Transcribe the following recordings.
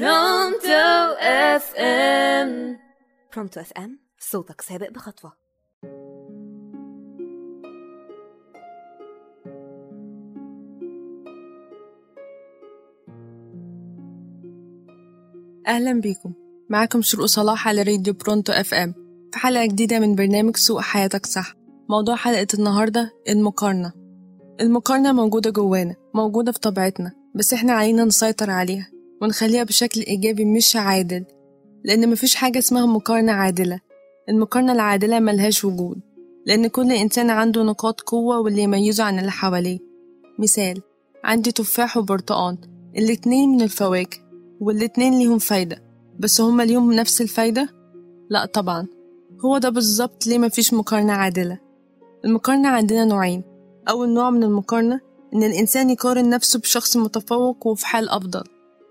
برونتو أف إم. برونتو أف إم صوتك سابق بخطوة. أهلا بيكم. معاكم شروق صلاح على راديو برونتو أف إم. في حلقة جديدة من برنامج سوق حياتك صح. موضوع حلقة النهاردة المقارنة. المقارنة موجودة جوانا موجودة في طبيعتنا بس إحنا علينا نسيطر عليها. ونخليها بشكل إيجابي مش عادل لأن مفيش حاجة اسمها مقارنة عادلة. المقارنة العادلة ملهاش وجود لأن كل إنسان عنده نقاط قوة واللي يميزه عن اللي حواليه. مثال عندي تفاح وبرتقان الاتنين من الفواكه والاتنين ليهم فايدة. بس هما ليهم نفس الفايدة؟ لأ طبعا. هو ده بالظبط ليه مفيش مقارنة عادلة. المقارنة عندنا نوعين. أول نوع من المقارنة إن الإنسان يقارن نفسه بشخص متفوق وفي حال أفضل.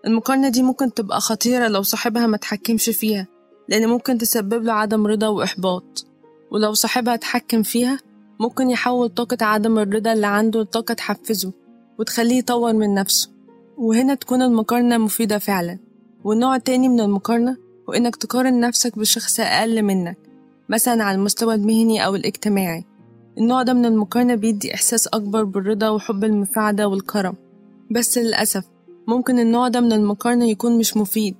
المقارنة دي ممكن تبقى خطيرة لو صاحبها ما تحكمش فيها لأن ممكن تسبب له عدم رضا وإحباط. ولو صاحبها اتحكم فيها ممكن يحول طاقة عدم الرضا اللي عنده لطاقة تحفزه وتخليه يطور من نفسه. وهنا تكون المقارنة مفيدة فعلا. والنوع التاني من المقارنة هو إنك تقارن نفسك بشخص أقل منك مثلا على المستوى المهني أو الاجتماعي. النوع ده من المقارنة بيدي إحساس أكبر بالرضا وحب المساعدة والكرم. بس للأسف ممكن النوع ده من المقارنة يكون مش مفيد.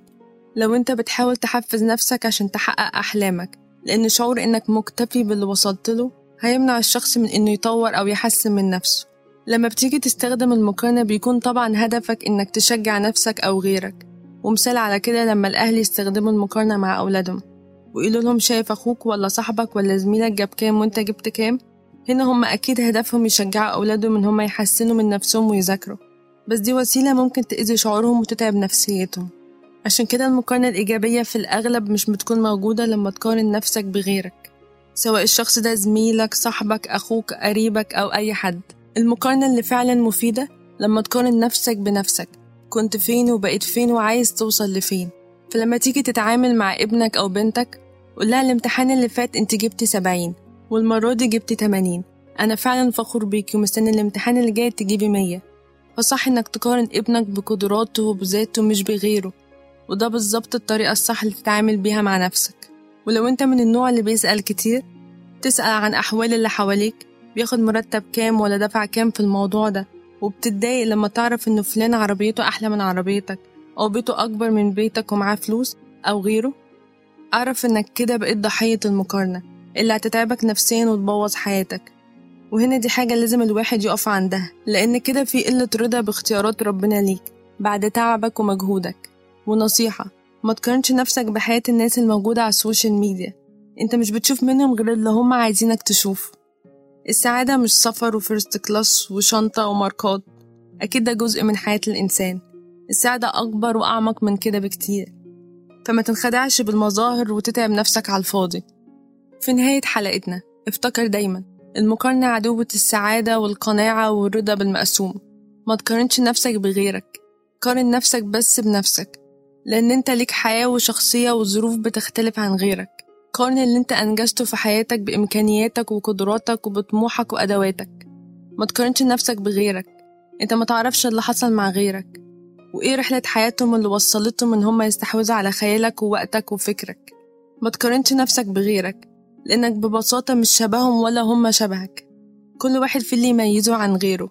لو انت بتحاول تحفز نفسك عشان تحقق أحلامك لأن شعور إنك مكتفي باللي وصلت له هيمنع الشخص من إنه يطور أو يحسن من نفسه. لما بتيجي تستخدم المقارنة بيكون طبعا هدفك إنك تشجع نفسك أو غيرك. ومثال على كده لما الأهل يستخدموا المقارنة مع أولادهم ويقولوا لهم شايف أخوك ولا صاحبك ولا زميلك جاب كام وأنت جبت كام؟ هنا هم أكيد هدفهم يشجعوا أولادهم إن هم يحسنوا من نفسهم ويذاكروا. بس دي وسيلة ممكن تأذي شعورهم وتتعب نفسيتهم. عشان كده المقارنة الإيجابية في الأغلب مش بتكون موجودة لما تقارن نفسك بغيرك سواء الشخص ده زميلك صاحبك أخوك قريبك أو أي حد. المقارنة اللي فعلا مفيدة لما تقارن نفسك بنفسك كنت فين وبقيت فين وعايز توصل لفين. فلما تيجي تتعامل مع ابنك أو بنتك قولها الامتحان اللي فات أنت جبتي سبعين والمرة دي جبتي تمانين. أنا فعلا فخور بيكي ومستني الامتحان اللي جاي تجيبي مية. فصح إنك تقارن ابنك بقدراته وبذاته مش بغيره وده بالظبط الطريقة الصح اللي تتعامل بيها مع نفسك. ولو أنت من النوع اللي بيسأل كتير تسأل عن أحوال اللي حواليك بياخد مرتب كام ولا دفع كام في الموضوع ده وبتتضايق لما تعرف إن فلان عربيته أحلى من عربيتك أو بيته أكبر من بيتك ومعاه فلوس أو غيره. أعرف إنك كده بقيت ضحية المقارنة اللي هتتعبك نفسيا وتبوظ حياتك. وهنا دي حاجة لازم الواحد يقف عندها لأن كده في قلة رضا باختيارات ربنا ليك بعد تعبك ومجهودك. ونصيحة ما تقارنش نفسك بحياة الناس الموجودة على ال social media. أنت مش بتشوف منهم غير اللي هم عايزينك تشوف. السعادة مش سفر و first class وشنطة وماركات أكيد ده جزء من حياة الإنسان. السعادة أكبر وأعمق من كده بكتير. فما تنخدعش بالمظاهر وتتعب نفسك على الفاضي. في نهاية حلقتنا افتكر دايما المقارنة عدوة السعادة والقناعة والرضا بالمقسوم. ما تقارنش نفسك بغيرك. قارن نفسك بس بنفسك لأن أنت ليك حياة وشخصية وظروف بتختلف عن غيرك. قارن اللي أنت أنجزته في حياتك بإمكانياتك وقدراتك وبطموحك وأدواتك. ما تقارنش نفسك بغيرك. أنت ما تعرفش اللي حصل مع غيرك. وإيه رحلة حياتهم اللي وصلتهم إن هما يستحوذوا على خيالك ووقتك وفكرك؟ ما تقارنش نفسك بغيرك. لأنك ببساطة مش شبههم ولا هما شبهك. كل واحد في اللي يميزه عن غيره.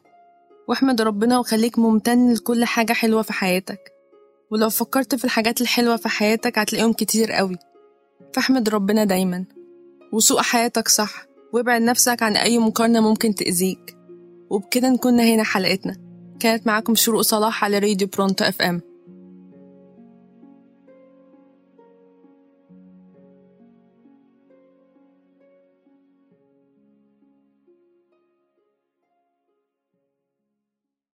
واحمد ربنا وخليك ممتن لكل حاجة حلوة في حياتك. ولو فكرت في الحاجات الحلوة في حياتك هتلاقيهم كتير قوي. فاحمد ربنا دايما. وسوق حياتك صح. وابعد نفسك عن أي مقارنة ممكن تأذيك. وبكده نكون هنا حلقتنا. كانت معاكم شروق صلاح على راديو برونتو اف ام